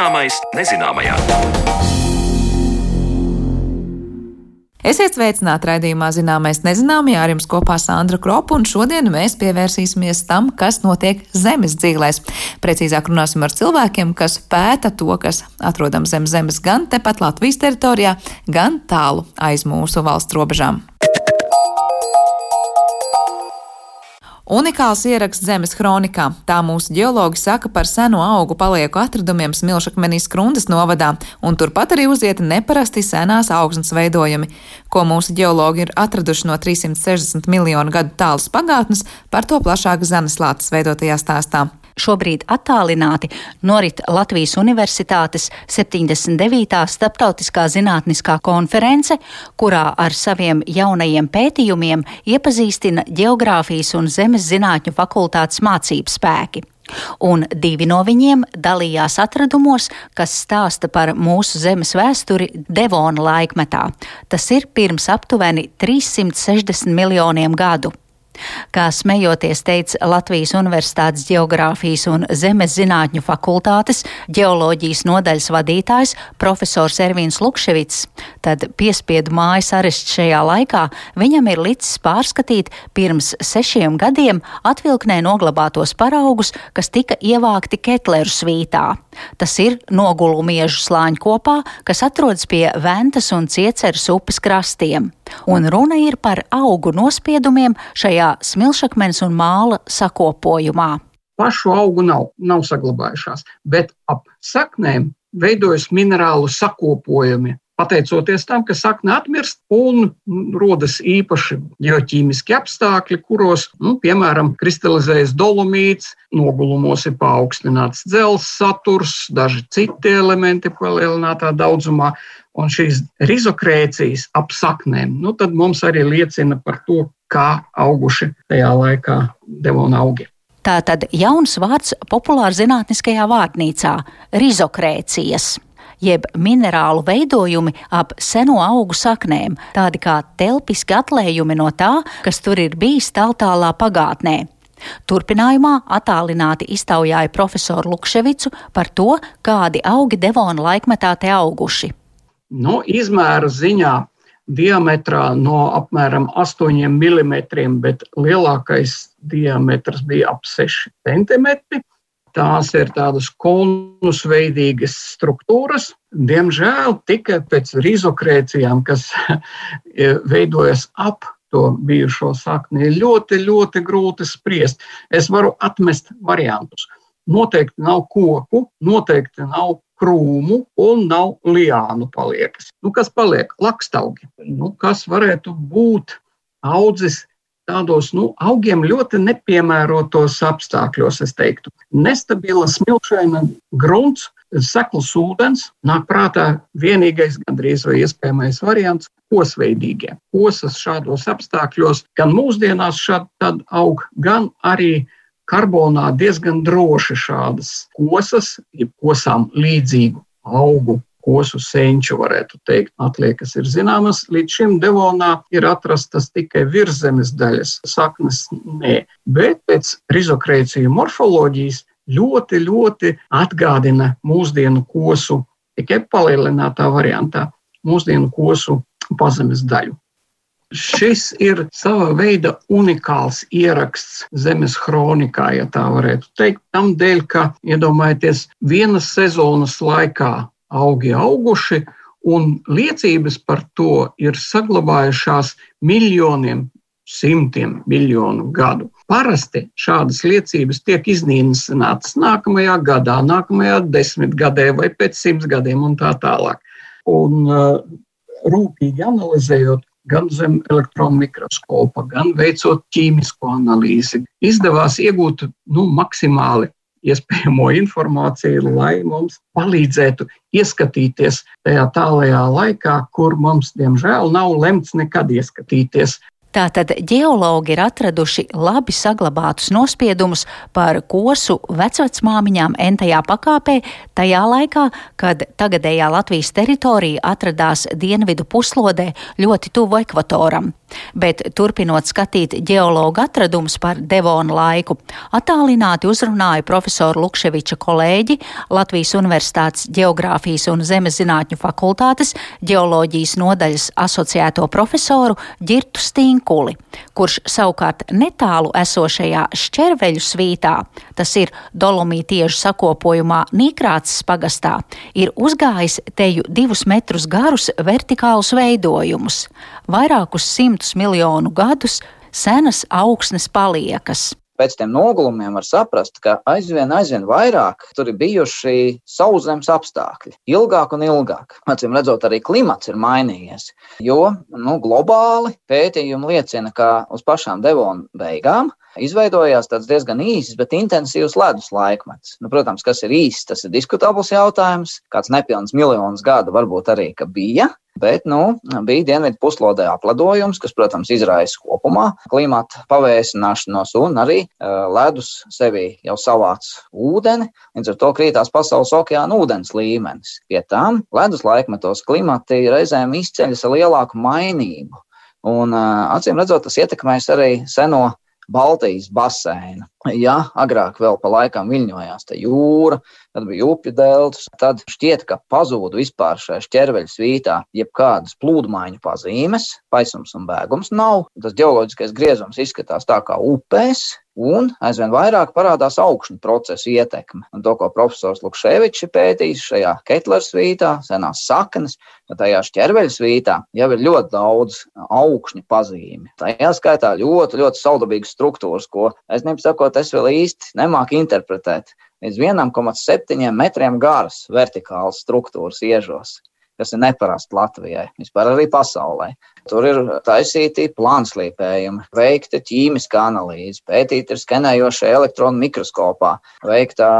Zināmais nezināmajā. Esiet sveicināti raidījumā Zināmais nezināmajā ar jums kopā Sandra Kropa, un šodien mēs pievērsīsimies tam, kas notiek zemes dzīvēs. Precīzāk runāsim ar cilvēkiem, kas pēta to, kas atrodams zem zemes gan tepat Latvijas teritorijā, gan tālu aiz mūsu valsts robežām. Unikāls ieraksts zemes kronikā. Tā mūsu ģeologi saka par seno augu palieku atradumiem Smilšakmenī Skrundas novadā, un turpat arī uziet neparasti senās augsnes veidojumi. Ko mūsu ģeologi ir atraduši no 360 miljonu gadu tālas pagātnes, par to plašāk Zaneslātas veidotajā stāstā šobrīd attālināti norit Latvijas Universitātes 79. starptautiskā zinātniskā konference, kurā ar saviem jaunajiem pētījumiem iepazīstina Geogrāfijas un Zemes zinātņu fakultātes mācību spēki. Un divi no viņiem dalījās atradumos, kas stāsta par mūsu zemes vēsturi Devona laikmetā. Tas ir pirms aptuveni 360 miljoniem gadu. Kā smejoties teica Latvijas Universitātes Geogrāfijas un Zemes zinātņu fakultātes ģeoloģijas nodaļas vadītājs profesors Ervīns Lukševits, tad piespiedu mājas arests šajā laikā viņam ir licis pārskatīt pirms sešiem gadiem atvilknē noglabātos paraugus, kas tika ievākti Ketleru svītā. Tas ir nogulu miežu slāņu kopā, kas atrodas pie Ventas un Cieceras upes krastiem. Un runa ir par augu nospiedumiem šajā smilšakmens un māla sakopojumā. Pašu augu nav, nav saglabājušās, bet ap saknēm veidojas minerālu sakopojumi, pateicoties tam, ka sakne atmirst un rodas īpaši ģeoķīmiski apstākļi, kuros, nu, piemēram, kristalizējas dolomīts, nogulumos ir paaugstināts dzelzs saturs, daži citi elementi palielinātā daudzumā. Un šīs rizokrēcijas ap saknēm, nu, tad mums arī liecina par to, kā auguši tajā laikā devona augi. Tā tad jauns vārds populāra zinātniskajā vārnīcā - rizokrēcijas jeb minerālu veidojumi ap seno augu saknēm, tādi kā telpiski atlējumi no tā, kas tur ir bijis tālākā pagātnē. Turpinājumā attālināti iztaujāja profesoru Lukševicu par to, kādi augi Devona laikmetā te auguši. Nu, izmēra ziņā diametrā no apmēram 8 mm, bet lielākais diametrs bija ap 6 cm. Tās ir tādas konusveidīgas struktūras. Diemžēl tikai pēc rizokrēcijām, kas veidojas ap to bijušo sakni, ir ļoti, ļoti grūti spriest. Es varu atmest variantus. Noteikti nav koku, noteikti nav krūmu un nav liānu paliekas. Nu, kas paliek? Lakstaugi. Nu, kas varētu būt audzis tādos nu, augiem ļoti nepiemērotos apstākļos, es teiktu. Nestabila, smilšaina grunts, sekls ūdens, nāk prātā vienīgais, gandrīz vai iespējamais variants - kosveidīgie. Kosas šādos apstākļos gan mūsdienās šādi aug, gan arī karbonā diezgan droši šādas kosas, jeb kosām līdzīgu augu kosu senču, varētu teikt. Atliekas ir zināmas. Līdz šim Devonā ir atrastas tikai virszemes daļas, saknes nē. Bet pēc rizokrēciju morfoloģijas ļoti, ļoti atgādina mūsdienu kosu, tikai palielinātā variantā, mūsdienu kosu pazemes daļu. Šis ir sava veida unikāls ieraksts zemes kronikā, ja tā varētu teikt. Tam dēļ, ka iedomājieties, vienas sezonas laikā augi auguši, un liecības par to ir saglabājušās miljoniem, simtiem miljonu gadu. Parasti šādas liecības tiek iznīcinātas nākamajā gadā, nākamajā desmitgadē vai pēc simts gadiem un tā tālāk. Un, uh, rūpīgi analizējot, gan zem elektronu mikroskopa, gan veicot ķīmisko analīzi, izdevās iegūt nu, maksimāli iespējamo informāciju, lai mums palīdzētu ieskatīties tajā tālajā laikā, kur mums, diemžēl, nav lemts nekad ieskatīties. Tātad ģeologi ir atraduši labi saglabātus nospiedumus par kosu vecvecmāmiņām entajā pakāpē tajā laikā, kad tagadējā Latvijas teritorija atradās dienvidu puslodē ļoti tuvu ekvatoram. Bet turpinot skatīt ģeologu atradumus par Devona laiku, attālināti uzrunāja profesoru Lukševiča kolēģi Latvijas Universitātes Geogrāfijas un Zemes zinātņu fakultātes ģeoloģijas nodaļas asociēto profesoru Girtu Stīnu Zinkuli, kurš savukārt netālu esošajā šķerveļu svītā, tas ir dolomītiežu sakopojumā Nīkrācis pagastā, ir uzgājis teju divus metrus garus vertikālus veidojumus, vairākus simtus miljonu gadus senas augsnes paliekas pēc tiem nogulumiem var saprast, ka aizvien, aizvien vairāk tur ir bijuši sauszemes apstākļi. Ilgāk un ilgāk. Acīm redzot, arī klimats ir mainījies. Jo nu, globāli pētījumi liecina, ka uz pašām devona beigām izveidojās tāds diezgan īss, bet intensīvs ledus laikmets. Nu, protams, kas ir īss, tas ir diskutabls jautājums. Kāds nepilns miljonus gadu varbūt arī bija. Bet nu, bija dienvidu puslodē apledojums, kas, protams, izraisa kopumā klimata pavēsināšanos, un arī uh, ledus sevī jau savāc ūdeni. Līdz ar to krītās pasaules okeāna ūdens līmenis. Pie tam ledus laikmetos klimati reizēm izceļas ar lielāku mainību. Un, uh, acīm redzot, tas ietekmēs arī seno Baltijas basēnu. Ja agrāk vēl pa laikam viļņojās tā jūra, tad bija upju deltas, tad šķiet, ka pazūda vispār šajā ķerveļa svītā jebkādas plūdmaiņu pazīmes, paisums un bēgums nav. Tas geoloģiskais griezums izskatās tā kā upēs, un aizvien vairāk parādās augšņu procesu ietekme. Un to, ko profesors Lukševičs pētījis šajā Ketlera svītā, senās saknes, ka tajā ķerveļa svītā jau ir ļoti daudz augšņu pazīmi. Tajā skaitā ļoti, ļoti saudabīgas struktūras, ko es nepasakot, es vēl īsti nemāku interpretēt. Līdz 1,7 metriem garas vertikālas struktūras iežos kas ir neparasti Latvijai, vispār arī pasaulē. Tur ir taisīti plānslīpējumi, veikta ķīmiskā analīze, pētīta ir skenējoša elektronu mikroskopā, veikta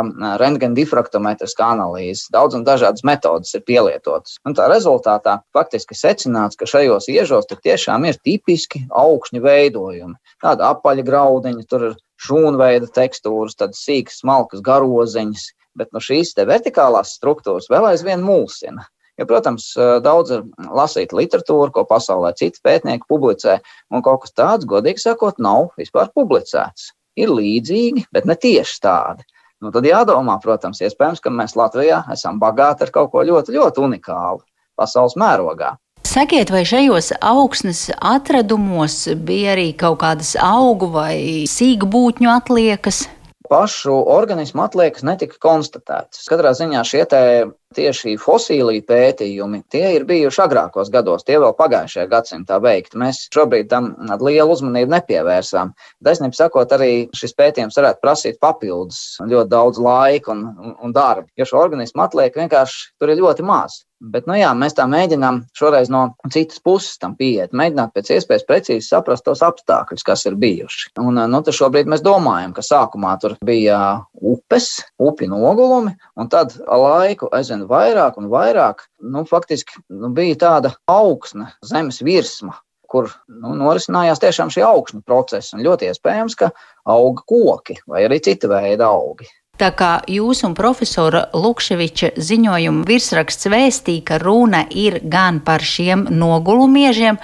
rentgen difraktometriskā analīze. Daudz un dažādas metodas ir pielietotas. Un tā rezultātā faktiski secināts, ka šajos iežos tiešām ir tipiski augšņu veidojumi. Tāda apaļa graudiņa, tur ir šūnveida tekstūras, tādas sīkas, smalkas garoziņas. Bet no šīs vertikālās struktūras vēl aizvien mulsina. Jo, protams, daudz ir lasīta literatūra, ko pasaulē citi pētnieki publicē, un kaut kas tāds, godīgi sakot, nav vispār publicēts. Ir līdzīgi, bet ne tieši tādi. Nu, tad jādomā, protams, iespējams, ka mēs Latvijā esam bagāti ar kaut ko ļoti, ļoti unikālu pasaules mērogā. Sakiet, vai šajos augsnes atradumos bija arī kaut kādas augu vai sīgu būtņu atliekas? Pašu organismu atliekas netika konstatētas. Katrā ziņā šie tieši fosīlī pētījumi, tie ir bijuši agrākos gados, tie vēl pagājušajā gadsimtā veikti. Mēs šobrīd tam lielu uzmanību nepievērsām. Taisnība sakot, arī šis pētījums varētu prasīt papildus ļoti daudz laika un, un, un darba, jo šo organismu atliek vienkārši tur ir ļoti maz. Bet, nu jā, mēs tā mēģinām šoreiz no citas puses tam pieiet, mēģināt pēc iespējas precīzi saprast tos apstākļus, kas ir bijuši. Un, nu, tad šobrīd mēs domājam, ka sākumā tur bija upes, upi nogulumi, un tad laiku aizvien aizvien vairāk un vairāk, nu, faktiski nu, bija tāda augsne, zemes virsma, kur nu, norisinājās tiešām šī augšņu procesa. Ļoti iespējams, ka auga koki vai arī cita veida augi. Tā kā jūs un profesora Lukševiča ziņojuma virsraksts vēstīja, ka runa ir gan par šiem nogulumiežiem,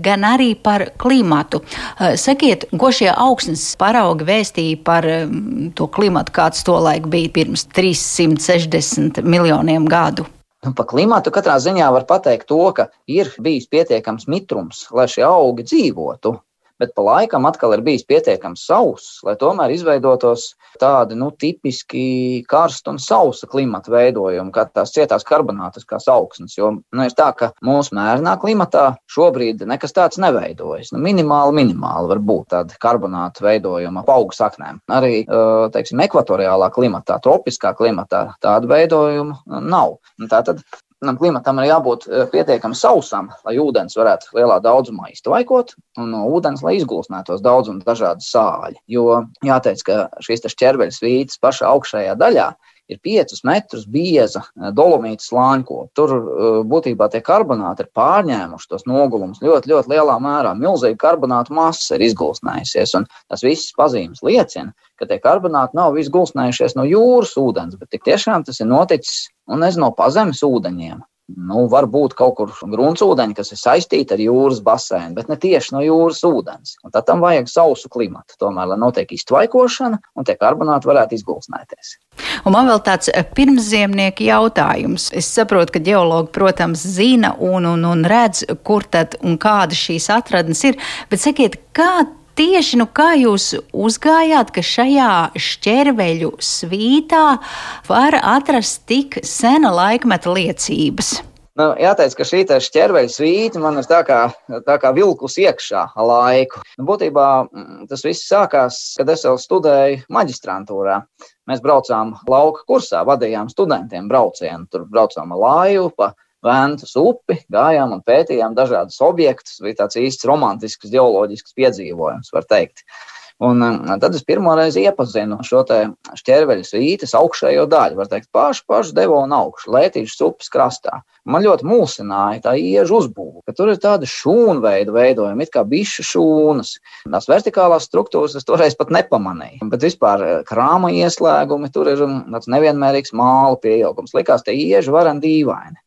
gan arī par klimatu. Eh, sakiet, ko šie augsnes paraugi vēstīja par mm, to klimatu, kāds tolaik bija pirms 360 miljoniem gadu? Nu, par klimatu katrā ziņā var pateikt to, ka ir bijis pietiekams mitrums, lai šie augi dzīvotu bet pa laikam atkal ir bijis pietiekami sauss, lai tomēr izveidotos tādi nu, tipiski karsta un sausa klimata veidojumi, kā tās cietās karbonātiskās augsnes. Jo nu, ir tā, ka mūsu mērenā klimatā šobrīd nekas tāds neveidojas. Nu, minimāli, minimāli var būt tādi karbonātu veidojumi ap augu saknēm. Arī teiksim, ekvatoriālā klimatā, tropiskā klimatā tādu veidojumu nav. Tātad Tam klimatam ir jābūt e, pietiekami sausam, lai ūdens varētu lielā daudzumā iztvaikot, un no ūdens, lai izgulsnētos daudz un dažādi sāļi. Jo jāteic, ka šīs ķermeļa svītas pašā augšējā daļā ir 5 metrus bieza dolomīta slāņkopa. Tur būtībā tie karbonāti ir pārņēmuši tos nogulumus ļoti, ļoti lielā mērā. Milzīga karbonāta masa ir izgulsnējusies, un tas viss pazīmes liecina, ka tie karbonāti nav izgulsnējušies no jūras ūdens, bet tiešām tas ir noticis, un nu, nezinu, no pazemes ūdeņiem. Nu, varbūt kaut kur gruntsūdeņi, kas ir saistīti ar jūras basēnu, bet ne tieši no jūras ūdens. Un tad tam vajag sausu klimatu, tomēr, lai notiek iztvaikošana un tie karbonāti varētu izgulsnēties. Un man vēl tāds eh, pirmsziemnieki jautājums. Es saprotu, ka ģeologi, protams, zina un, un, un redz, kur tad un kāda šīs atradnes ir, bet sakiet, kā tieši nu, kā jūs uzgājāt, ka šajā šķērveļu svītā var atrast tik sena laikmeta liecības? Nu, jāteic, ka šī šķērveļa svīta man ir tā kā, tā kā vilkus iekšā laiku. Nu, būtībā mm, tas viss sākās, kad es vēl studēju maģistrantūrā. Mēs braucām lauka kursā, vadījām studentiem braucienu. Tur braucām ar lāju pa Ventas upi, gājām un pētījām dažādus objektus. Bija tāds īsts romantisks geoloģisks piedzīvojums, var teikt. Un um, tad es pirmo reizi iepazinu šo šķērveļa svītas augšējo daļu, var teikt, pašu, pašu devonu augšu, Lētīšas upes krastā. Man ļoti mulsināja tā iežu uzbūve, ka tur ir tāda šūnveida veidojuma, it kā bišu šūnas. Tās vertikālās struktūras es toreiz pat nepamanīju, bet vispār eh, krāma ieslēgumi, tur ir um, tāds nevienmērīgs māla pieaugums. Likās, tie ieži varen dīvaini.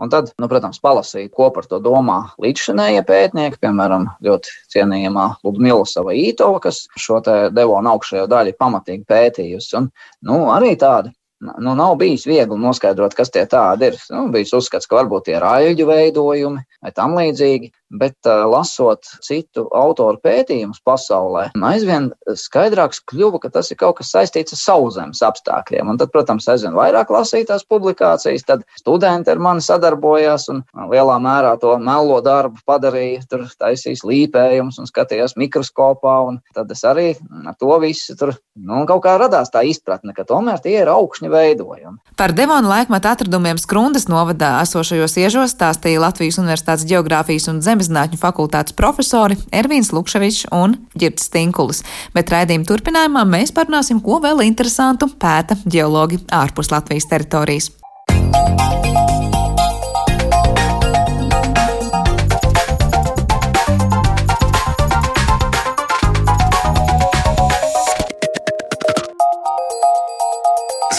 Un tad, nu, protams, palasīt, ko par to domā līdzšinējie pētnieki, piemēram, ļoti cienījamā Ludmila Savaitova, kas šo te devonu augšējo daļu pamatīgi pētījusi. Un, nu, arī tādi nu, nav bijis viegli noskaidrot, kas tie tādi ir. Nu, bijis uzskats, ka varbūt tie ir aļģu veidojumi vai tam līdzīgi, bet uh, lasot citu autoru pētījumus pasaulē, aizvien skaidrāks kļuva, ka tas ir kaut kas saistīts ar sauszemes apstākļiem. Un tad, protams, aizvien vairāk lasītās publikācijas, tad studenti ar mani sadarbojās un lielā mērā to melo darbu padarīja, tur taisīs līpējumus un skatījās mikroskopā, un tad es arī ar to visu tur, nu, kaut kā radās tā izpratne, ka tomēr tie ir augšņi veidojumi. Par Devona laikmeta atradumiem Skrundas novadā esošajos iežos stāstīja Latvijas Universitātes Geogrāfijas un Zemezinātņu fakultātes profesori Ervīns Lukševičs un Girts Stinkulis. Bet raidījuma turpinājumā mēs parunāsim, ko vēl interesantu pēta ģeologi ārpus Latvijas teritorijas.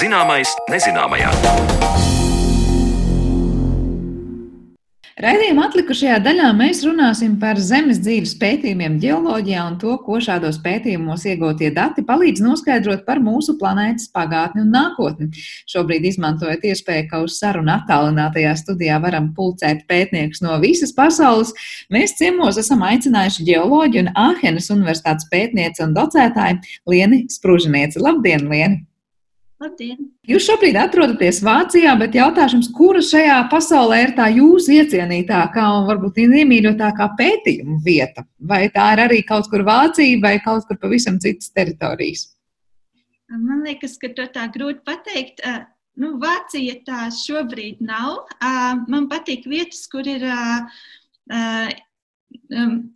Zināmais nezināmajā. Raidījuma atlikušajā daļā mēs runāsim par zemes dzīves pētījumiem geoloģijā un to, ko šādos pētījumos iegūtie dati palīdz noskaidrot par mūsu planētas pagātni un nākotni. Šobrīd, izmantojot iespēju, ka uz sarunu attālinātajā studijā varam pulcēt pētniekus no visas pasaules, mēs ciemos esam aicinājuši geoloģiju un Āhenes universitātes pētnieci un docētāju Lieni Spružinieci. Labdien, Lieni! Labdien! Jūs šobrīd atrodaties Vācijā, bet jautājums, kura šajā pasaulē ir tā jūsu iecienītākā un varbūt iemīļotākā pētījuma vieta? Vai tā ir arī kaut kur Vācija vai kaut kur pavisam citas teritorijas? Man liekas, ka to tā grūti pateikt. Nu, Vācija tā šobrīd nav. Man patīk vietas, kur ir.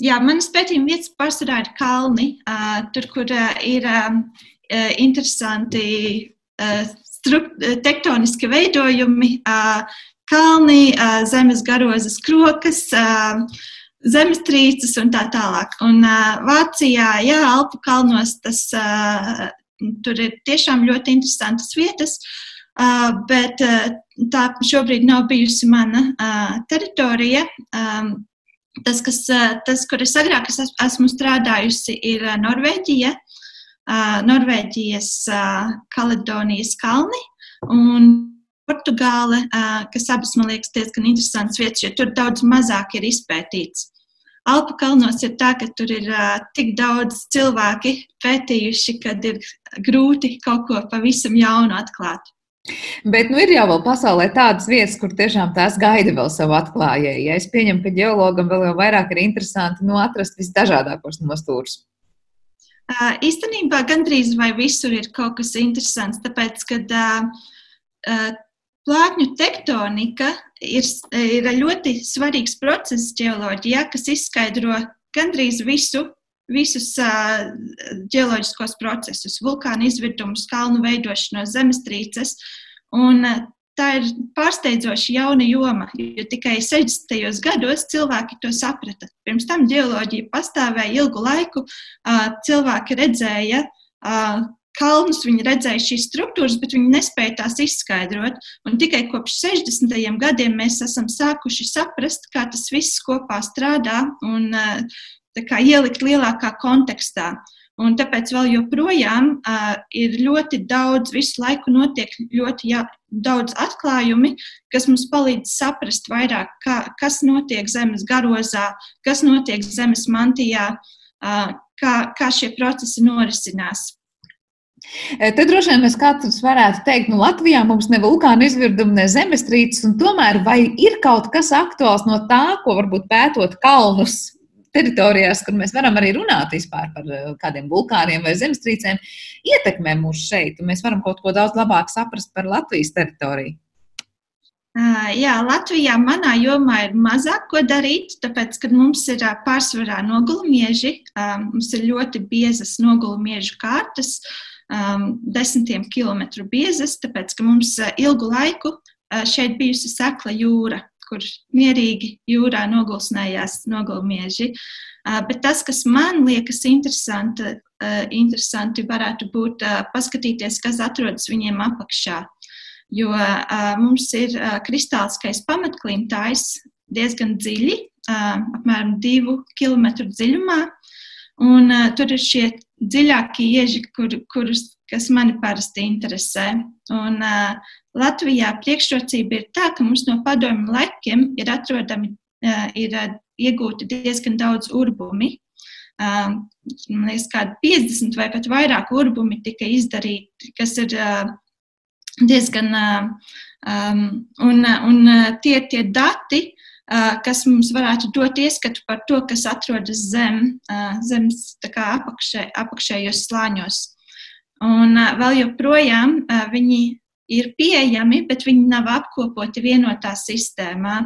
Jā, manas pētījuma vietas pārsvarā ir kalni, tur, kur ir interesanti tektoniski veidojumi, kalni, zemes garozes krokas, zemestrīces un tā tālāk. Un Vācijā, jā, Alpu kalnos tas tur ir tiešām ļoti interesantas vietas. Bet tā šobrīd nav bijusi mana teritorija. Tas, kas, tas, kur es agrāk es esmu strādājusi, ir Norvēģija. Norvēģijas Kaledonijas kalni un Portugāle, kas abas man liekas diezgan interesants vietas, jo tur daudz mazāk ir izpētīts. Alpu kalnos ir tā, ka tur ir uh, tik daudz cilvēki pētījuši, ka ir grūti kaut ko pavisam jaunu atklāt. Bet nu, ir jau pasaulē tādas vietas, kur tiešām tās gaida vēl savu atklājēju. Ja es pieņemu, ka geologam vēl vairāk ir interesanti nu, atrast visdažādākos nostūrus. Īstenībā gandrīz vai visur ir kaut kas interesants, tāpēc, ka plātņu tektonika ir, ir ļoti svarīgs process ģeoloģijā, kas izskaidro gandrīz visu visus uh, ģeoloģiskos procesus, vulkānu izvirdumus, kalnu veidošanos, zemestrīces. Un, uh, tā ir pārsteidzoši jauna joma, jo tikai 60. gados cilvēki to saprata. Pirms tam ģeoloģija pastāvēja ilgu laiku, uh, cilvēki redzēja. Uh, kalnus, viņi redzēja šīs struktūras, bet viņi nespēja tās izskaidrot. Un tikai kopš 60. gadiem mēs esam sākuši saprast, kā tas viss kopā strādā un kā, ielikt lielākā kontekstā. Un tāpēc vēl joprojām uh, ir ļoti daudz, visu laiku notiek ļoti jā, daudz atklājumi, kas mums palīdz saprast vairāk, kā, kas notiek Zemes garozā, kas notiek Zemes mantijā, uh, kā, kā šie procesi norisinās. Te droši vien mēs katrs varētu teikt, nu, Latvijā mums ne vulkāna izvirduma, ne zemestrīces, un tomēr vai ir kaut kas aktuāls no tā, ko varbūt pētot kalnus teritorijās, kur mēs varam arī runāt vispār par kādiem vulkāniem vai zemestrīcēm, ietekmē mūs šeit, un mēs varam kaut ko daudz labāk saprast par Latvijas teritoriju. Jā, Latvijā manā jomā ir mazāk ko darīt, tāpēc, ka mums ir pārsvarā nogulmieži, mums ir ļoti biezas nogulmiežu kārtas, desmitiem kilometru biezas, tāpēc ka mums ilgu laiku šeit bijusi sekla jūra, kur mierīgi jūrā nogulsnējās nogulmieži. Bet tas, kas man liekas interesanti, interesanti varētu būt paskatīties, kas atrodas viņiem apakšā. Jo mums ir kristāliskais pamatklimtājs diezgan dziļi, apmēram divu kilometru dziļumā. Un, uh, tur ir šie dziļākie ieži, kur, kurus, kas mani parasti interesē. Un, uh, Latvijā priekšrocība ir tā, ka mums no padomju laikiem ir atrodami, uh, ir uh, iegūti diezgan daudz urbumi. Uh, man liekas, kādi 50 vai pat vairāk urbumi tika izdarīti, kas ir uh, diezgan. Uh, um, un, un tie, tie dati kas mums varētu dot ieskatu par to, kas atrodas zem, zemes apakšē, apakšējos slāņos. Un vēl joprojām viņi ir pieejami, bet viņi nav apkopoti vienotā sistēmā.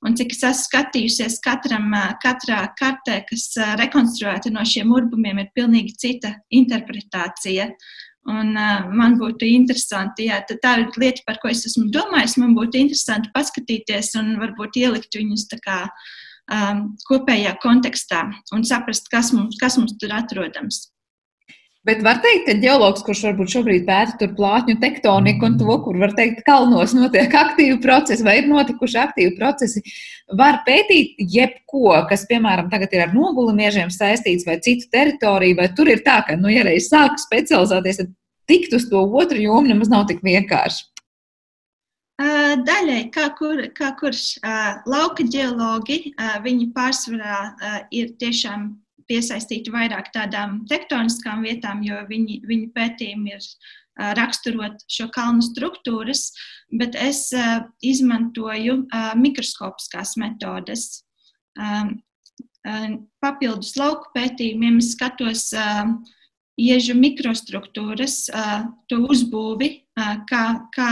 Un cik es esmu skatījusies, katram, katrā kartē, kas rekonstruēta no šiem urbumiem, ir pilnīgi cita interpretācija. Un, uh, man būtu interesanti, jā, tā ir lieta, par ko es esmu domājis. Man būtu interesanti paskatīties un varbūt ielikt viņus kā, um, kopējā kontekstā un saprast, kas mums, kas mums tur atrodams. Bet var teikt, ka ģeologs, kurš varbūt šobrīd pēta tur plātņu tektoniku un to, kur var teikt, kalnos notiek aktīvi procesi vai ir notikuši aktīvi procesi, var pētīt jebko, kas, piemēram, tagad ir ar nogulumiežiem saistīts vai citu teritoriju, vai tur ir tā, ka, nu, ja reiz sāk specializēties, tad tikt uz to otru jomu nemaz nav tik vienkārši. Daļai, kā, kur, kā kurš lauka ģeologi, viņi pārsvarā ir tiešām piesaistīti vairāk tādām tektoniskām vietām, jo viņi, viņu pētījumi ir raksturot šo kalnu struktūras, bet es izmantoju mikroskopiskās metodes. Papildus lauku pētījumiem es skatos iežu mikrostruktūras, to uzbūvi, kā, kā,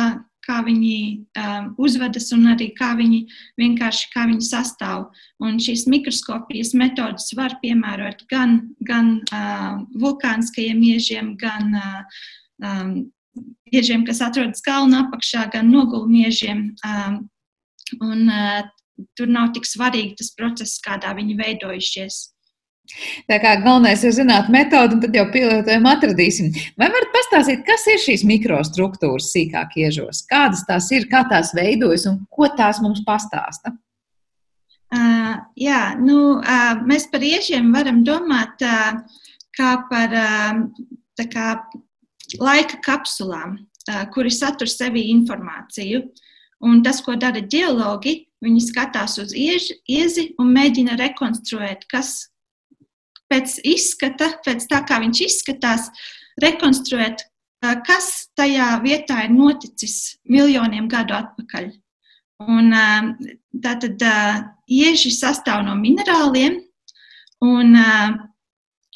kā viņi um, uzvedas un arī kā viņi vienkārši kā viņi sastāv. Un šīs mikroskopijas metodas var piemērot gan, gan uh, vulkāniskajiem iežiem, gan uh, um, iežiem, kas atrodas kalna apakšā, gan nogulmiežiem. Um, un, uh, tur nav tik svarīgi tas process, kādā viņi veidojušies. Tā kā galvenais ir zināt metodi, un tad jau pielietojumu atradīsim. Vai varat pastāstīt, kas ir šīs mikrostruktūras sīkāk iežos? Kādas tās ir, kā tās veidojas un ko tās mums pastāsta? Uh, jā, nu, uh, mēs par iežiem varam domāt uh, kā par uh, kā laika kapsulām, uh, kuri satur sevī informāciju. Un tas, ko dara ģeologi, viņi skatās uz ieži, iezi un mēģina rekonstruēt, kas pēc izskata, pēc tā kā viņš izskatās, rekonstruēt, kas tajā vietā ir noticis miljoniem gadu atpakaļ. Un, tātad ieži sastāv no minerāliem, un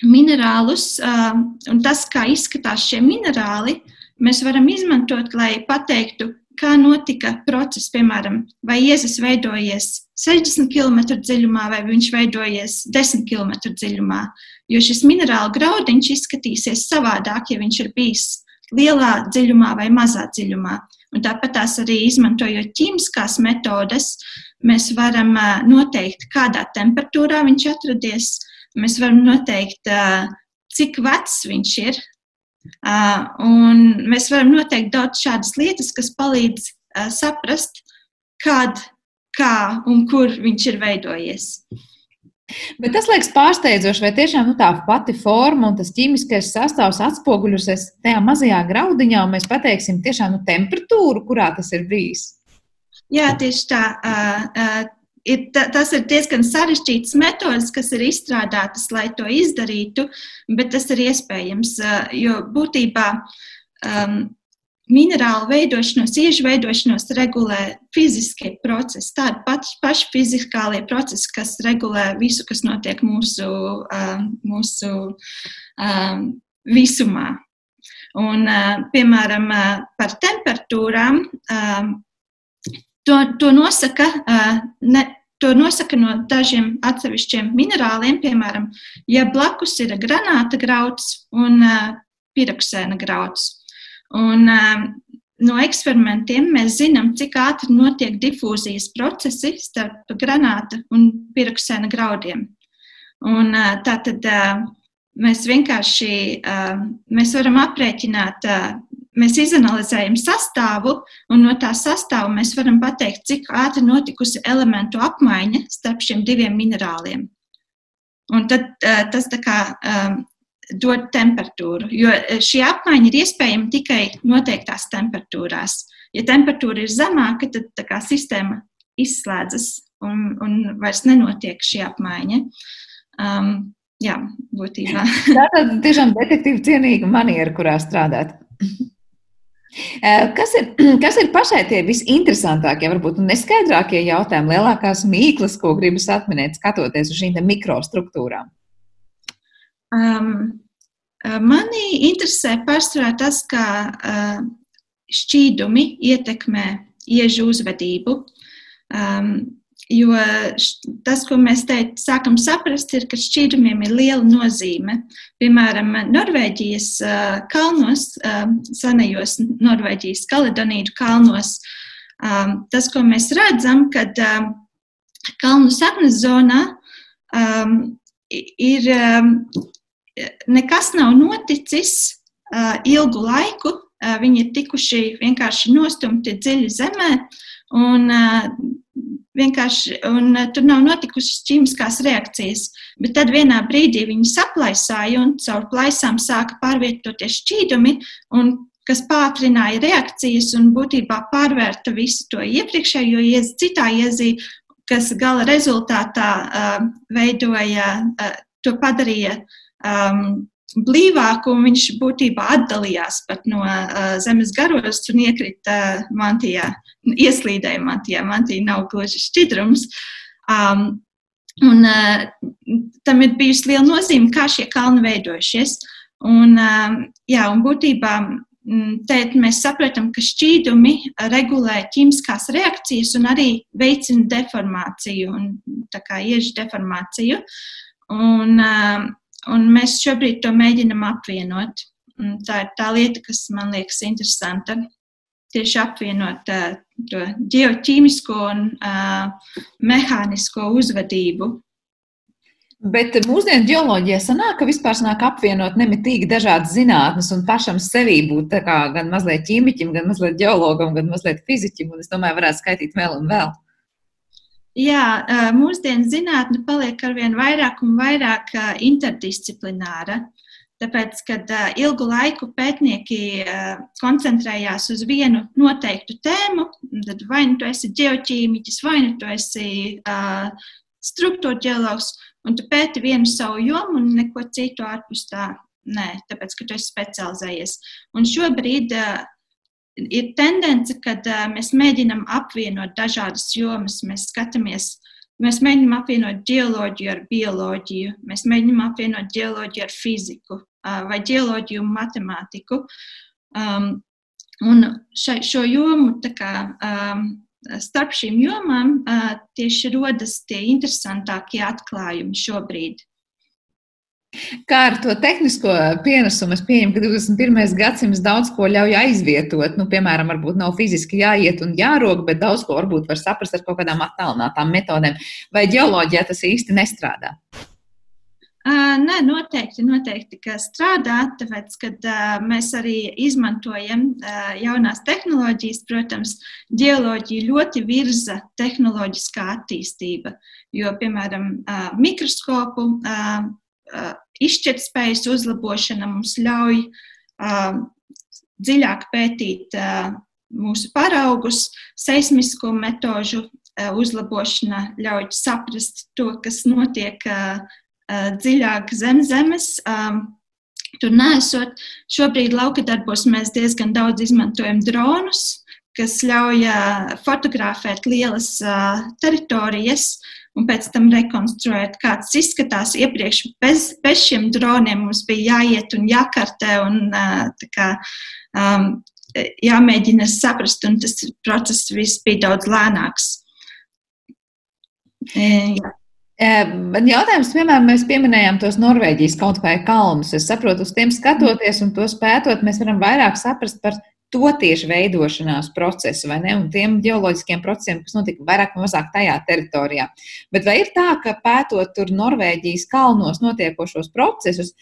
minerālus, un tas, kā izskatās šie minerāli, mēs varam izmantot, lai pateiktu, kā notika process, piemēram, vai iezis veidojies 60 km dziļumā, vai viņš veidojies 10 km dziļumā. Jo šis minerālu graudiņš izskatīsies savādāk, ja viņš ir bijis lielā dziļumā vai mazā dziļumā. Un tāpat arī izmantojot ķīmiskās metodes, mēs varam noteikt, kādā temperatūrā viņš atradies. Mēs varam noteikt, cik vecs viņš ir, un mēs varam noteikt daudz šādas lietas, kas palīdz saprast, kad, kā un kur viņš ir veidojies. Bet tas liekas pārsteidzoši, vai tiešām nu, tā pati forma un tas ķīmiskais sastāvs atspoguļosies tajā mazajā graudiņā, un mēs pateiksim tiešām nu, temperatūru, kurā tas ir bijis. Jā, tieši tā. Uh, uh, ir, tas ir diezgan sarežģīts metods, kas ir izstrādātas, lai to izdarītu, bet tas ir iespējams. Jo būtībā um, minerālu veidošanos, iežu veidošanos regulē fiziskie procesi, tādi paši, paši fizikālie procesi, kas regulē visu, kas notiek mūsu, mūsu um, visumā. Un, uh, piemēram, uh, par temperatūrām. To, to, nosaka, ne, to nosaka no dažiem atsevišķiem minerāliem. Piemēram, ja blakus ir granāta grauds un piraksēna grauds. Un, no eksperimentiem mēs zinām, cik ātri notiek difūzijas procesi starp granāta un piraksēna graudiem. Un, tātad mēs vienkārši mēs varam aprēķināt mēs izanalizējam sastāvu, un no tā sastāva mēs varam pateikt, cik ātri notikusi elementu apmaiņa starp šiem diviem minerāliem. Un tad uh, tas kā, um, dod temperatūru, jo šī apmaiņa ir iespējama tikai noteiktās temperatūrās. Ja temperatūra ir zemāka, tad kā, sistēma izslēdzas un, un vairs nenotiek šī apmaiņa. Um, jā, būtībā. Tā ir tiešām detektīva cienīga maniera, kurā strādāt. Eh, kas ir, kas ir pašai tie visinteresantākie, varbūt neskaidrākie jautājumi, lielākās mīklas, ko gribas atminēt, skatoties uz šīm mikrostruktūrām? Um, mani interesē pārsvarā tas, kā uh, šķīdumi ietekmē iežu uzvedību. Um, Jo tas, ko mēs te sākam saprast, ir, ka šķīdumiem ir liela nozīme. Piemēram, Norvēģijas kalnos, senajos Norvēģijas kaledonīdu kalnos, tas, ko mēs redzam, kad kalnu saknes zonā ir nekas nav noticis ilgu laiku. Viņi ir tikuši vienkārši nostumti dziļi zemē, un vienkārši, un uh, tur nav notikušas ķīmiskās reakcijas. Bet tad vienā brīdī viņi saplaisāja un caur plaisām sāka pārvietoties šķīdumi, kas pātrināja reakcijas un būtībā pārvērta visu to iepriekšējo iezi, citā iezī, kas gala rezultātā uh, veidoja, uh, to padarīja um, blīvāku, un viņš būtībā atdalījās pat no uh, zemes garos un iekrita uh, mantijā, ieslīdēja mantijā. Mantija nav gluži šķidrums. Um, un uh, tam ir bijusi liela nozīme, kā šie kalni veidojušies. Un, uh, jā, un būtībā te mēs saprotam, ka šķīdumi regulē ķīmiskās reakcijas un arī veicina deformāciju, un, tā kā iežu deformāciju. Un, uh, Un mēs šobrīd to mēģinam apvienot. Un tā ir tā lieta, kas man liekas interesanta. Tieši apvienot uh, to geoķīmisko un uh, mehānisko uzvedību. Bet mūsdienu geoloģijā sanāk, ka vispār sanāk apvienot nemitīgi dažādas zinātnes un pašam sevī būt gan mazliet ķīmiķim, gan mazliet geologam, gan mazliet fiziķim. Un es domāju, varētu skaitīt vēl un vēl. Jā, mūsdienu zinātne paliek ar vien vairāk un vairāk interdisciplināra. Tāpēc, kad ilgu laiku pētnieki koncentrējās uz vienu noteiktu tēmu, tad vai nu tu esi geoķīmiķis, vai nu tu esi struktūra ģeologs, un tu pēti vienu savu jomu un neko citu ārpus tā. Nē, tāpēc, ka tu esi specializējies. Un šobrīd uh, ir tendence, kad uh, mēs mēģinām apvienot dažādas jomas. Mēs skatāmies, mēs mēģinām apvienot geoloģiju ar bioloģiju, mēs mēģinām apvienot geoloģiju ar fiziku uh, vai geoloģiju un matemātiku. Um, Un še, šo jomu, kā, um, starp šīm jomām, uh, tieši rodas tie interesantākie atklājumi šobrīd. Kā ar to tehnisko pienesumu? Es pieņemu, ka 21. gadsimts daudz ko ļauj aizvietot. Nu, piemēram, varbūt nav fiziski jāiet un jārok, bet daudz ko varbūt var saprast ar kaut kādām attālinātām metodēm. Vai ģeoloģijā tas īsti nestrādā? Nē, noteikti, noteikti, ka strādā, tāpēc, kad mēs arī izmantojam jaunās tehnoloģijas, protams, geoloģija ļoti virza tehnoloģiskā attīstība, jo, piemēram, mikroskopu izšķirtspējas uzlabošana mums ļauj dziļāk pētīt mūsu paraugus, seismisko metožu uzlabošana ļauj saprast to, kas notiek dziļāk zem zemes. Tur nesot, šobrīd lauka darbos mēs diezgan daudz izmantojam dronus, kas ļauj fotografēt lielas teritorijas un pēc tam rekonstruēt, kāds izskatās. Iepriekš bez, bez šiem droniem mums bija jāiet un jākartē un kā, um, jāmēģina saprast, un tas process viss bija daudz lēnāks. E, jā. Man jautājums, piemēram, mēs pieminējām tos Norvēģijas kaut vai kalnus. Es saprotu, uz tiem skatoties un tos pētot, mēs varam vairāk saprast par to tieši veidošanās procesu, vai ne, un tiem geoloģiskiem procesiem, kas notika vairāk vai mazāk tajā teritorijā. Bet vai ir tā, ka pētot tur Norvēģijas kalnos notiekošos procesus,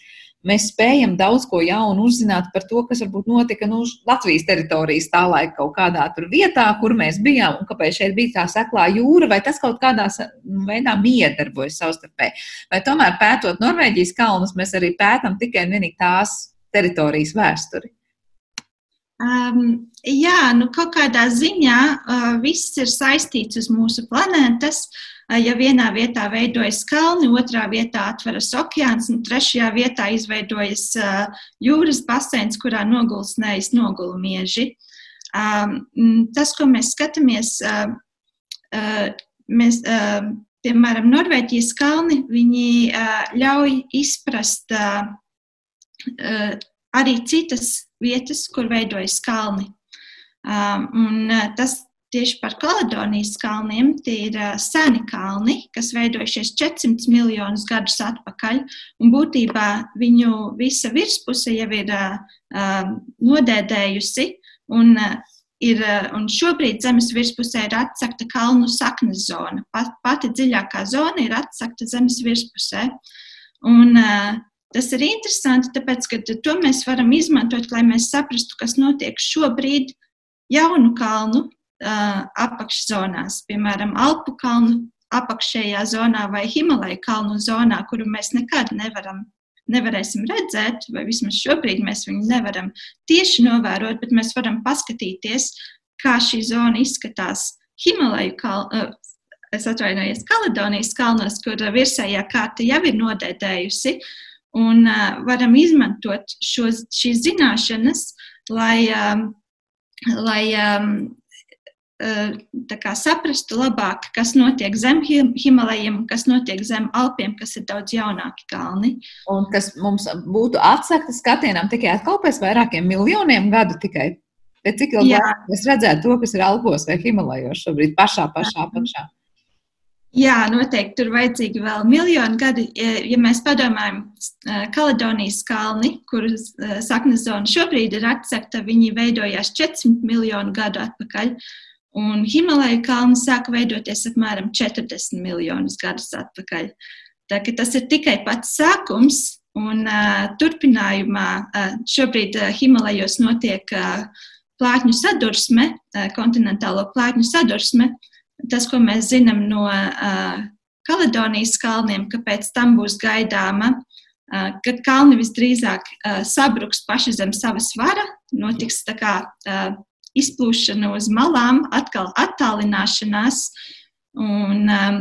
mēs spējam daudz ko jaunu uzzināt par to, kas varbūt notika nu, Latvijas teritorijas tā laika kaut kādā vietā, kur mēs bijām, un kāpēc šeit bija tā seklā jūra, vai tas kaut kādā nu, veidā miedarbojas savstarpēji. Vai tomēr pētot Norvēģijas kalnus, mēs arī pētam tikai un vienīgi tās teritorijas vēsturi. Um, jā, nu kaut kādā ziņā uh, viss ir saistīts uz mūsu planētas. Uh, ja vienā vietā veidojas kalni, otrā vietā atveras okeāns, un trešajā vietā izveidojas uh, jūras basēns, kurā nogulsnējas nogulmieži. Um, tas, ko mēs skatāmies, uh, uh, mēs, uh, piemēram, Norvēģijas kalni, viņi uh, ļauj izprast uh, uh, arī citas vietas, kur veidojas kalni. Un tas tieši par Kaledonijas kalniem tie ir seni kalni, kas veidojušies 400 miljonus gadus atpakaļ. Un būtībā viņu visa virspuse jau ir nodēdējusi. Un, ir, un šobrīd zemes virspusē ir atsakta kalnu saknes zona. Pat, pati dziļākā zona ir atsakta zemes virspusē. Un, Tas ir interesanti, tāpēc, ka to mēs varam izmantot, lai mēs saprastu, kas notiek šobrīd jaunu kalnu uh, apakšzonās, piemēram, Alpu kalnu apakšējā zonā vai Himalaja kalnu zonā, kuru mēs nekad nevaram, nevarēsim redzēt, vai vismaz šobrīd mēs viņu nevaram tieši novērot, bet mēs varam paskatīties, kā šī zona izskatās Himalaja kalnu. Uh, es atvainojos Kaledonijas kalnos, kur virsējā kārta jau ir nodēdējusi. Uh, un uh, varam izmantot šos, šīs zināšanas, lai, um, lai um, kā, saprastu labāk, kas notiek zem Himalajiem, kas notiek zem Alpiem, kas ir daudz jaunāki kalni. Un kas mums būtu atsakta skatienam tikai atkal pēc vairākiem miljoniem gadu tikai. Bet cik ilgi mēs redzētu to, kas ir Alpos vai Himalajos šobrīd pašā, pašā apakšā? Jā, noteikti tur vajadzīgi vēl miljoni gadi. Ja mēs padomājam, Kaledonijas kalni, kuras saknes zona šobrīd ir atsekta, viņi veidojās 400 miljonu gadu atpakaļ. Un Himalaja kalni sāka veidoties apmēram 40 miljonus gadus atpakaļ. Tā, tas ir tikai pats sākums, un uh, turpinājumā uh, šobrīd uh, Himalajos notiek uh, plātņu sadursme, uh, kontinentālo plātņu sadursme, uh, tas, ko mēs zinām no uh, Kaledonijas kalniem, ka pēc tam būs gaidāma, uh, ka kalni visdrīzāk uh, sabruks paši zem sava svara, notiks tā kā uh, izplūšana uz malām, atkal attālināšanās un um,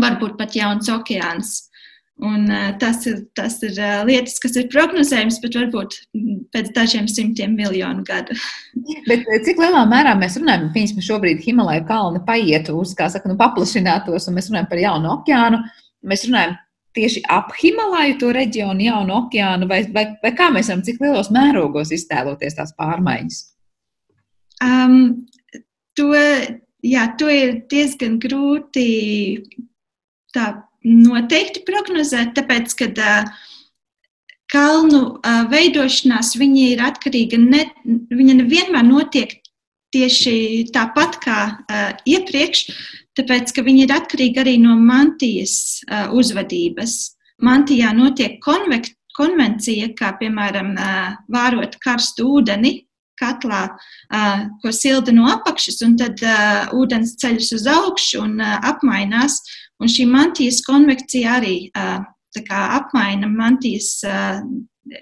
varbūt pat jauns okeāns. Un, uh, tas ir, tas ir uh, lietas, kas ir prognozējams, bet varbūt pēc dažiem simtiem miljonu gadu. bet cik lielā mērā mēs runājam, piemēram, šobrīd Himalaja kalni paietu uz, kā saka, nu, paplašinātos, un mēs runājam par jaunu okeānu. Mēs runājam tieši ap Himalaju to reģionu, jaunu okeānu, vai, vai, vai kā mēs varam, cik lielos mērogos iztēloties tās pārmaiņas? Um, to, jā, to ir diezgan grūti tā noteikti prognozēt, tāpēc, ka uh, kalnu uh, veidošanās ir atkarīga, ne, viņa nevienmēr notiek tieši tāpat kā uh, iepriekš, tāpēc, ka viņi ir atkarīgi arī no mantijas uh, uzvedības. Mantijā notiek konvekt, konvencija, kā piemēram uh, vārot karstu ūdeni katlā, uh, ko silda no apakšas, un tad uh, ūdens ceļas uz augšu un uh, apmainās. Un šī mantijas konvekcija arī uh, apmaina mantijas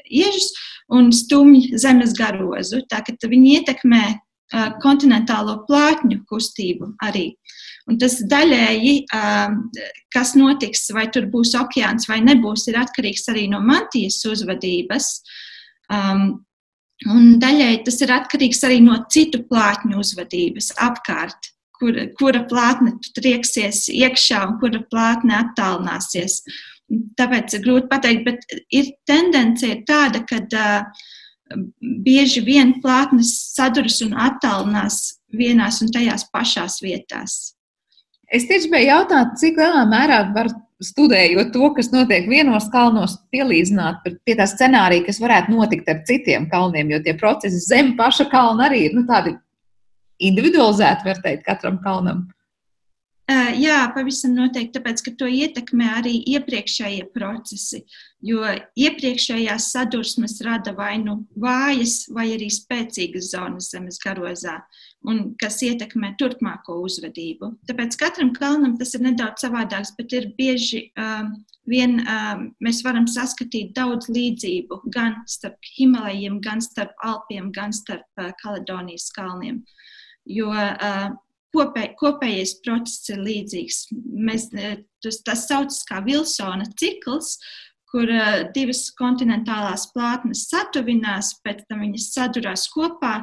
iežus un stumj zemes garozu. Tā, viņi ietekmē kontinentālo plātņu kustību arī. Un tas daļēji, kas notiks, vai tur būs okeāns vai nebūs, ir atkarīgs arī no mantijas uzvedības. Un daļēji tas ir atkarīgs arī no citu plātņu uzvedības apkārt, kur, kura plātne trieksies iekšā un kura plātne attālināsies. Tāpēc ir grūti pateikt, bet ir tendence ir tāda, ka uh, bieži vien plātnes saduras un attālinās vienās un tajās pašās vietās. Es tieši gribēju jautāt, cik lielā mērā var studējot to, kas notiek vienos kalnos, pielīdzināt pie tā scenārija, kas varētu notikt ar citiem kalniem, jo tie procesi zem paša kalna arī ir nu, tādi individualizēti, var teikt, katram kalnam. Jā, pavisam noteikti, tāpēc, ka to ietekmē arī iepriekšējie procesi, jo iepriekšējās sadursmes rada vai nu vājas, vai arī spēcīgas zonas zemes garozā, un kas ietekmē turpmāko uzvedību. Tāpēc katram kalnam tas ir nedaudz savādāks, bet ir bieži um, vien um, mēs varam saskatīt daudz līdzību gan starp Himalajiem, gan starp Alpiem, gan starp uh, Kaledonijas kalniem. Jo uh, kopē, kopējais process ir līdzīgs. Mēs, tas, tas saucas kā Vilsona cikls, kur divas kontinentālās plātnes satuvinās, pēc tam viņas sadurās kopā.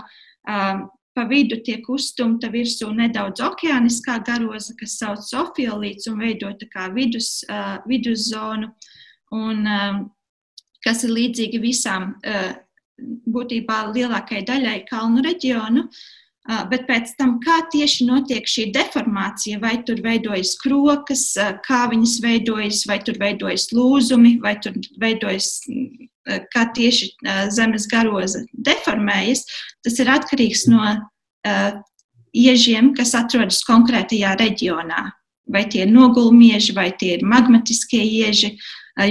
Pa vidu tiek uzstumta virsū nedaudz okeāniskā garoza, kas sauc ofiolīts un veido tā kā vidus, viduszonu, un kas ir līdzīgi visām, būtībā lielākajai daļai kalnu reģionu. Uh, bet pēc tam, kā tieši notiek šī deformācija, vai tur veidojas krokas, ah, kā viņas veidojas, vai tur veidojas lūzumi, vai tur veidojas, mm, kā tieši ah, zemes garoza deformējas, tas ir atkarīgs no iežiem, kas atrodas konkrētajā reģionā. Vai tie ir nogulmieži, vai tie ir magmatiskie ieži,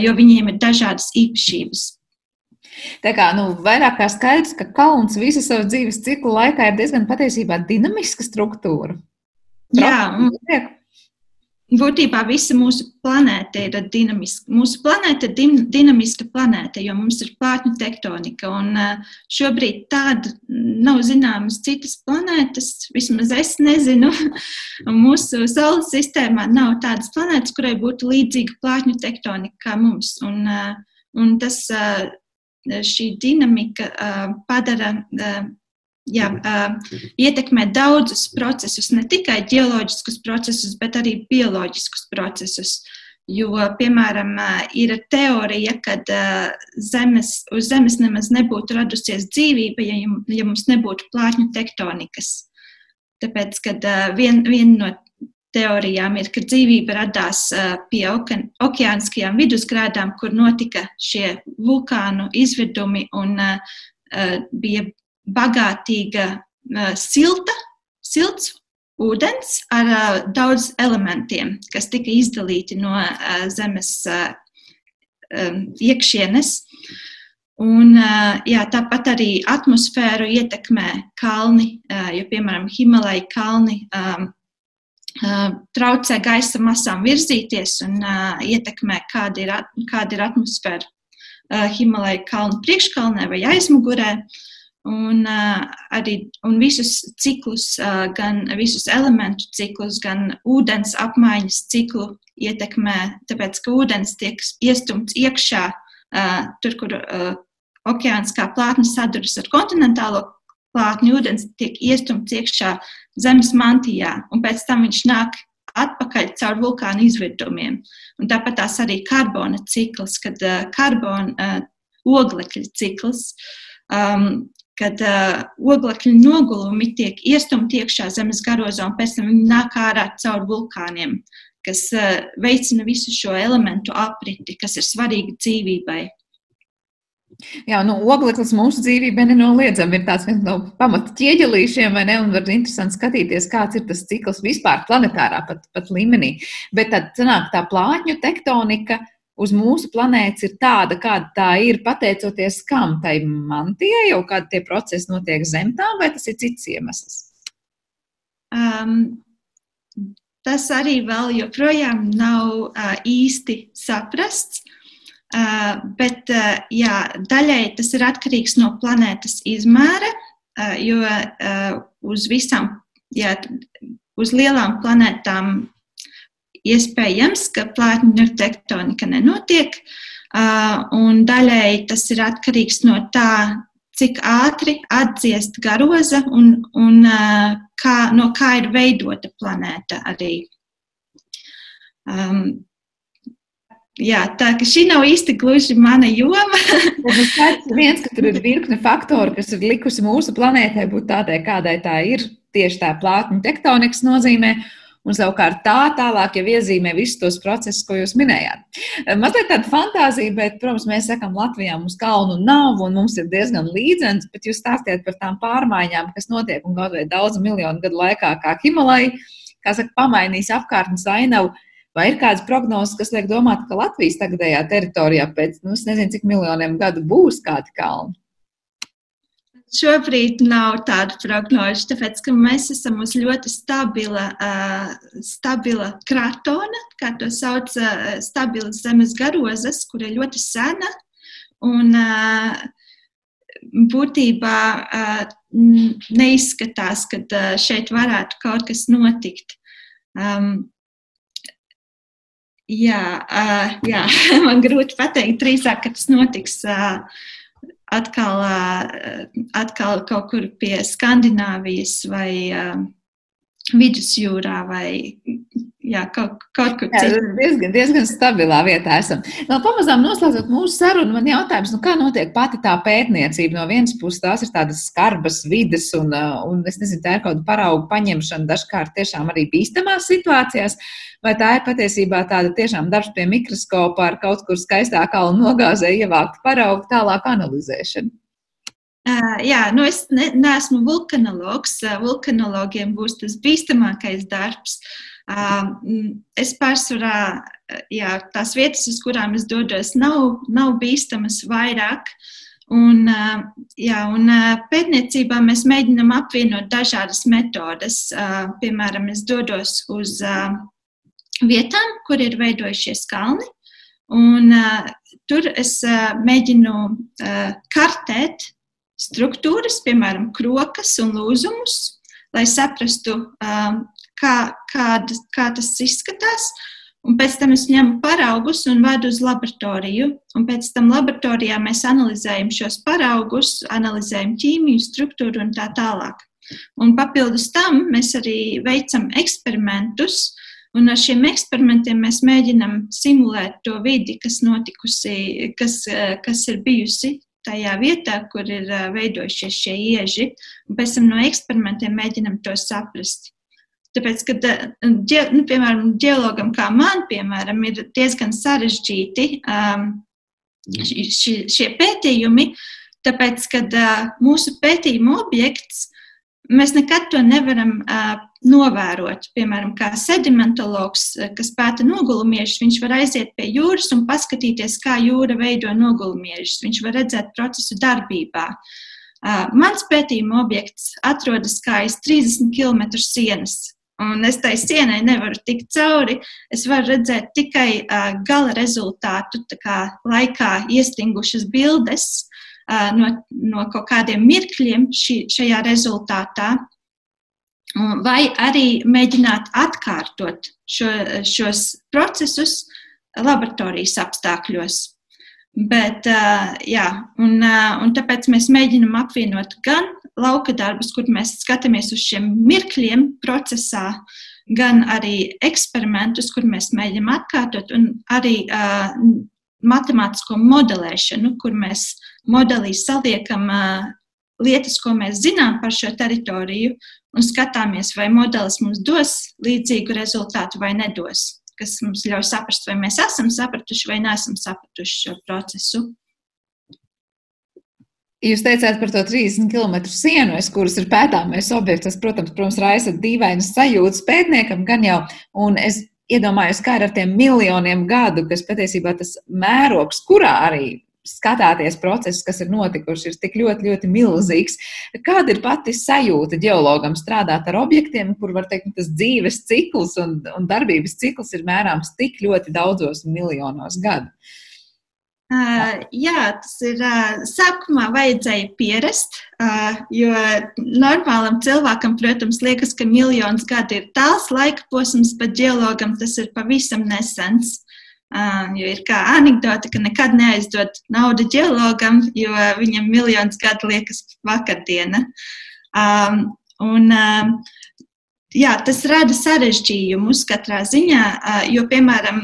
jo viņiem ir dažādas īpašības. Tā kā nu, vairāk kā skaidrs, ka kalns visu savu dzīves ciklu laikā ir diezgan patiesībā dinamiska struktūra. Jā, būtībā visa mūsu planēta ir dinamiska. Mūsu planēta ir din dinamiska planēta, jo mums ir plātņu tektonika. Un šobrīd tāda nav zināmas citas planētas, vismaz es nezinu. mūsu Saules sistēmā nav tādas planētas, kurai būtu līdzīga plātņu tektonika kā mums. Un, un tas šī dinamika padara, jā, ietekmē daudzus procesus, ne tikai ģeoloģiskus procesus, bet arī bioloģiskus procesus. Jo, piemēram, ir teorija, ka zemes, uz Zemes nemaz nebūtu radusies dzīvība, ja, ja mums nebūtu plātņu tektonikas. Tāpēc, kad viena vien no teorijām ir, ka dzīvība radās pie okeāniskajām vidusgrādām, kur notika šie vulkānu izvidumi un bija bagātīga silta, silts ūdens ar daudz elementiem, kas tika izdalīti no zemes iekšienes. Un, jā, tāpat arī atmosfēru ietekmē kalni, jo, piemēram, Himalaja kalni traucē gaisa masām virzīties un uh, ietekmē, kāda ir, kāda ir atmosfēra uh, Himalaja kalnu priekškalnē vai aizmugurē. Un, uh, arī, un visus ciklus, uh, gan visus elementu ciklus, gan ūdens apmaiņas ciklu ietekmē, tāpēc ka ūdens tiek iestumts iekšā, uh, tur, kur uh, okeāniskā plātne saduras ar kontinentālo plātņu, ūdens tiek iestumts iekšā zemes mantijā, un pēc tam viņš nāk atpakaļ caur vulkānu izvirdumiem. Un tāpat tās arī karbona cikls, kad uh, karbona uh, oglekļa cikls. Um, kad uh, oglekļa nogulumi tiek iestumti iekšā zemes garozā un pēc tam viņi nāk ārā caur vulkāniem, kas uh, veicina visu šo elementu apriti, kas ir svarīgi dzīvībai. Jā, nu, ogleklis mūsu dzīvībā nenoliedzami ir tāds viens no pamata ķieģelīšiem, vai ne? Un var interesanti skatīties, kāds ir tas cikls vispār planetārā pat, pat līmenī. Bet tad sanāk tā plātņu tektonika uz mūsu planētas ir tāda, kāda tā ir, pateicoties kam? Tai mantijai jau kādi tie procesi notiek zem tām, vai tas ir cits iemesls? Um, tas arī vēl joprojām nav uh, īsti saprasts. Uh, bet uh, jā, daļai tas ir atkarīgs no planētas izmēra, uh, jo uz visām, jā, uz lielām planētām iespējams, ka plātņu tektonika nenotiek, un daļēji tas ir atkarīgs no tā, cik ātri atdziest garoza un, un kā, no kā ir veidota planēta arī. Um, Jā, tā ka šī nav īsti gluži mana joma. Tas viens, ka tur ir virkne faktoru, kas ir likusi mūsu planētai būt tādai, kādai tā ir. Tieši tā plātņu tektonikas nozīmē. Un savukārt tā tālāk jau iezīmē visus tos procesus, ko jūs minējāt. Mazliet tāda fantāzija, bet, protams, mēs sakām, Latvijā mums kalnu nav un mums ir diezgan līdzens, bet jūs stāstījat par tām pārmaiņām, kas notiek un kaut vai daudzu miljonu gadu laikā, kā Himalai, kā saka, pamainīs apkārtnes ainavu. Vai ir kādas prognozes, kas liek domāt, ka Latvijas tagadējā teritorijā pēc, nu, nezinu, cik miljoniem gadu būs kādi kalni? Šobrīd nav tādu prognožu, tāpēc ka mēs esam uz ļoti stabila, uh, stabila kratona, kā to sauc, uh, stabila zemes garozes, kur ir ļoti sena. Un, uh, būtībā uh, neizskatās, ka uh, šeit varētu kaut kas notikt. Um, jā, uh, jā, man grūti pateikt, drīzāk, ka tas notiks. Uh, atkal, atkal kaut kur pie Skandināvijas vai vidusjūrā vai jā, kaut, kaut kur citur. Diezgan, diezgan stabilā vietā esam. No pamazām noslēdzot mūsu sarunu, man jautājums, nu, kā notiek pati tā pētniecība? No vienas puses tās ir tādas skarbas vidas un, un es nezinu, tā ir kaut kāda paraugu paņemšana dažkārt tiešām arī bīstamās situācijās, vai tā ir patiesībā tāda tiešām darbs pie mikroskopa ar kaut kur skaistā kalnu nogāzē ievākt paraugu tālāk analizēšanu? Uh, jā, nu es ne, neesmu vulkanologs. Uh, vulkanologiem būs tas bīstamākais darbs. Uh, es pārsvarā, jā, tās vietas, uz kurām es dodos, nav, nav bīstamas vairāk. Un, jā, un pētniecībā mēs mēģinām apvienot dažādas metodes. Uh, piemēram, es dodos uz vietām, kur ir veidojušies kalni. Un, tur es mēģinu kartēt struktūras, piemēram, krokas un lūzumus, lai saprastu, um, kā, kāda, kā tas izskatās. Un pēc tam es ņemu paraugus un vedu uz laboratoriju. Un pēc tam laboratorijā mēs analizējam šos paraugus, analizējam ķīmiju, struktūru un tā tālāk. Un papildus tam mēs arī veicam eksperimentus, un ar šiem eksperimentiem mēs mēģinam simulēt to vidi, kas notikusi, kas, kas ir bijusi tajā vietā, kur ir veidojušies šie ieži, un pēc tam no eksperimentiem mēģinam to saprast. Tāpēc, kad, nu, piemēram, geologam kā man, piemēram, ir diezgan sarežģīti um, šie pētījumi, tāpēc, kad uh, mūsu pētījuma objekts mēs nekad to nevaram uh, novērot. Piemēram, kā sedimentologs, kas pēta nogulumiešus, viņš var aiziet pie jūras un paskatīties, kā jūra veido nogulumiešus. Viņš var redzēt procesu darbībā. Uh, mans pētījuma objekts atrodas kā aiz 30 km sienas. Un es tai sienai nevaru tikt cauri. Es varu redzēt tikai uh, gala rezultātu, kā laikā iestingušas bildes no, no kaut kādiem mirkļiem ši, šajā rezultātā, vai arī mēģināt atkārtot šo, šos procesus laboratorijas apstākļos. Bet, jā, un, un tāpēc mēs mēģinām apvienot gan lauka darbus, kur mēs skatāmies uz šiem mirkļiem procesā, gan arī eksperimentus, kur mēs mēģinām atkārtot, un arī uh, matemātisko modelēšanu, kur mēs modelī saliekam lietas, ko mēs zinām par šo teritoriju, un skatāmies, vai modelis mums dos līdzīgu rezultātu vai nedos, kas mums ļauj saprast, vai mēs esam sapratuši vai neesam sapratuši šo procesu. Jūs teicāt par to 30 km sienu, kuras ir pētāmais objekts. Tas, protams, protams raisa dīvainas sajūtas pētniekam, gan jau. Un es iedomājos, kā ar tiem miljoniem gadu, kas patiesībā tas mērogs, kurā arī skatāties procesus, kas ir notikuši, ir tik ļoti, ļoti milzīgs. Kāda ir pati sajūta geologam strādāt ar objektiem, kur var teikt, tas dzīves cikls un, un darbības cikls ir mērāms tik ļoti daudzos miljonos gadu? Uh, jā, tas ir. Uh, sākumā vajadzēja pierast, uh, jo normālam cilvēkam, protams, liekas, ka miljons gadi ir tāls laika posms, bet geologam tas ir pavisam nesens. Jo ir kā anekdote, ka nekad neaizdod naudu geologam, jo viņam miljons gadu liekas vakardiena. Um, un, uh, jā, tas rada sarežģījumus katrā ziņā, jo, piemēram,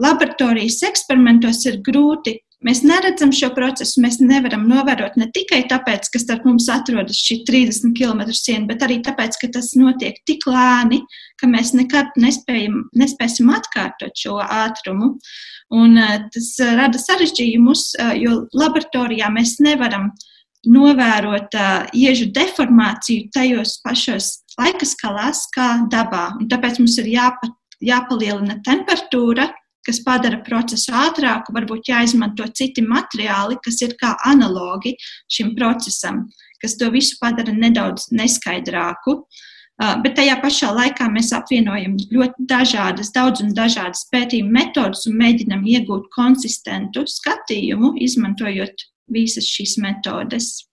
laboratorijas eksperimentos ir grūti. Mēs neredzam šo procesu, mēs nevaram novērot ne tikai tāpēc, ka starp mums atrodas šī 30 km siena, bet arī tāpēc, ka tas notiek tik lēni, ka mēs nekad nespējam, nespēsim atkārtot šo ātrumu. Un, uh, tas rada sarežģījumus, uh, jo laboratorijā mēs nevaram novērot uh, iežu deformāciju tajos pašos laika skalās, kā dabā. Un tāpēc mums ir jāpa, jāpalielina temperatūra, kas padara procesu ātrāku, varbūt jāizmanto citi materiāli, kas ir kā analogi šim procesam, kas to visu padara nedaudz neskaidrāku. Uh, bet tajā pašā laikā mēs apvienojam ļoti dažādas, daudz un dažādas pētījuma metodas un mēģinam iegūt konsistentu skatījumu, izmantojot visas šīs metodes.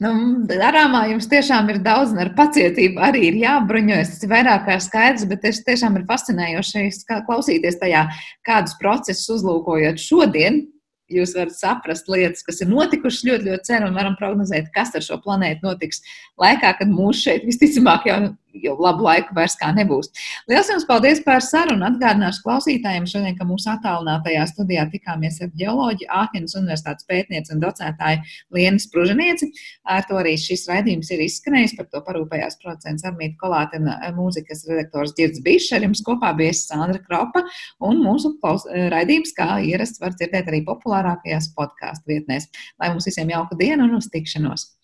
Nu, darāmā jums tiešām ir daudz, un ar pacietību arī ir jābruņojas. Tas ir vairāk kā skaidrs, bet tas tiešām ir fascinējoši klausīties tajā, kādus procesus uzlūkojot šodien. Jūs varat saprast lietas, kas ir notikušas ļoti, ļoti sen, un varam prognozēt, kas ar šo planētu notiks laikā, kad mūs šeit visticamāk jau jau labu laiku vairs kā nebūs. Lielas jums paldies par sarunu. Atgādināšu klausītājiem šodien, ka mūsu attālinātajā studijā tikāmies ar ģeoloģiju Āhenes Universitātes pētnieci un docētāju Lienas Pružanieci. Ar to arī šis raidījums ir izskanējis. Par to parūpējās producents Armīta Kolāte un eh, mūzikas redaktors Girds Bišs. Ar jums kopā bija Sandra Kropa un mūsu eh, raidījums, kā ierasts, var dzirdēt arī populārākajās podkāstu vietnēs. Lai mums visiem jauka diena un uz tikšanos!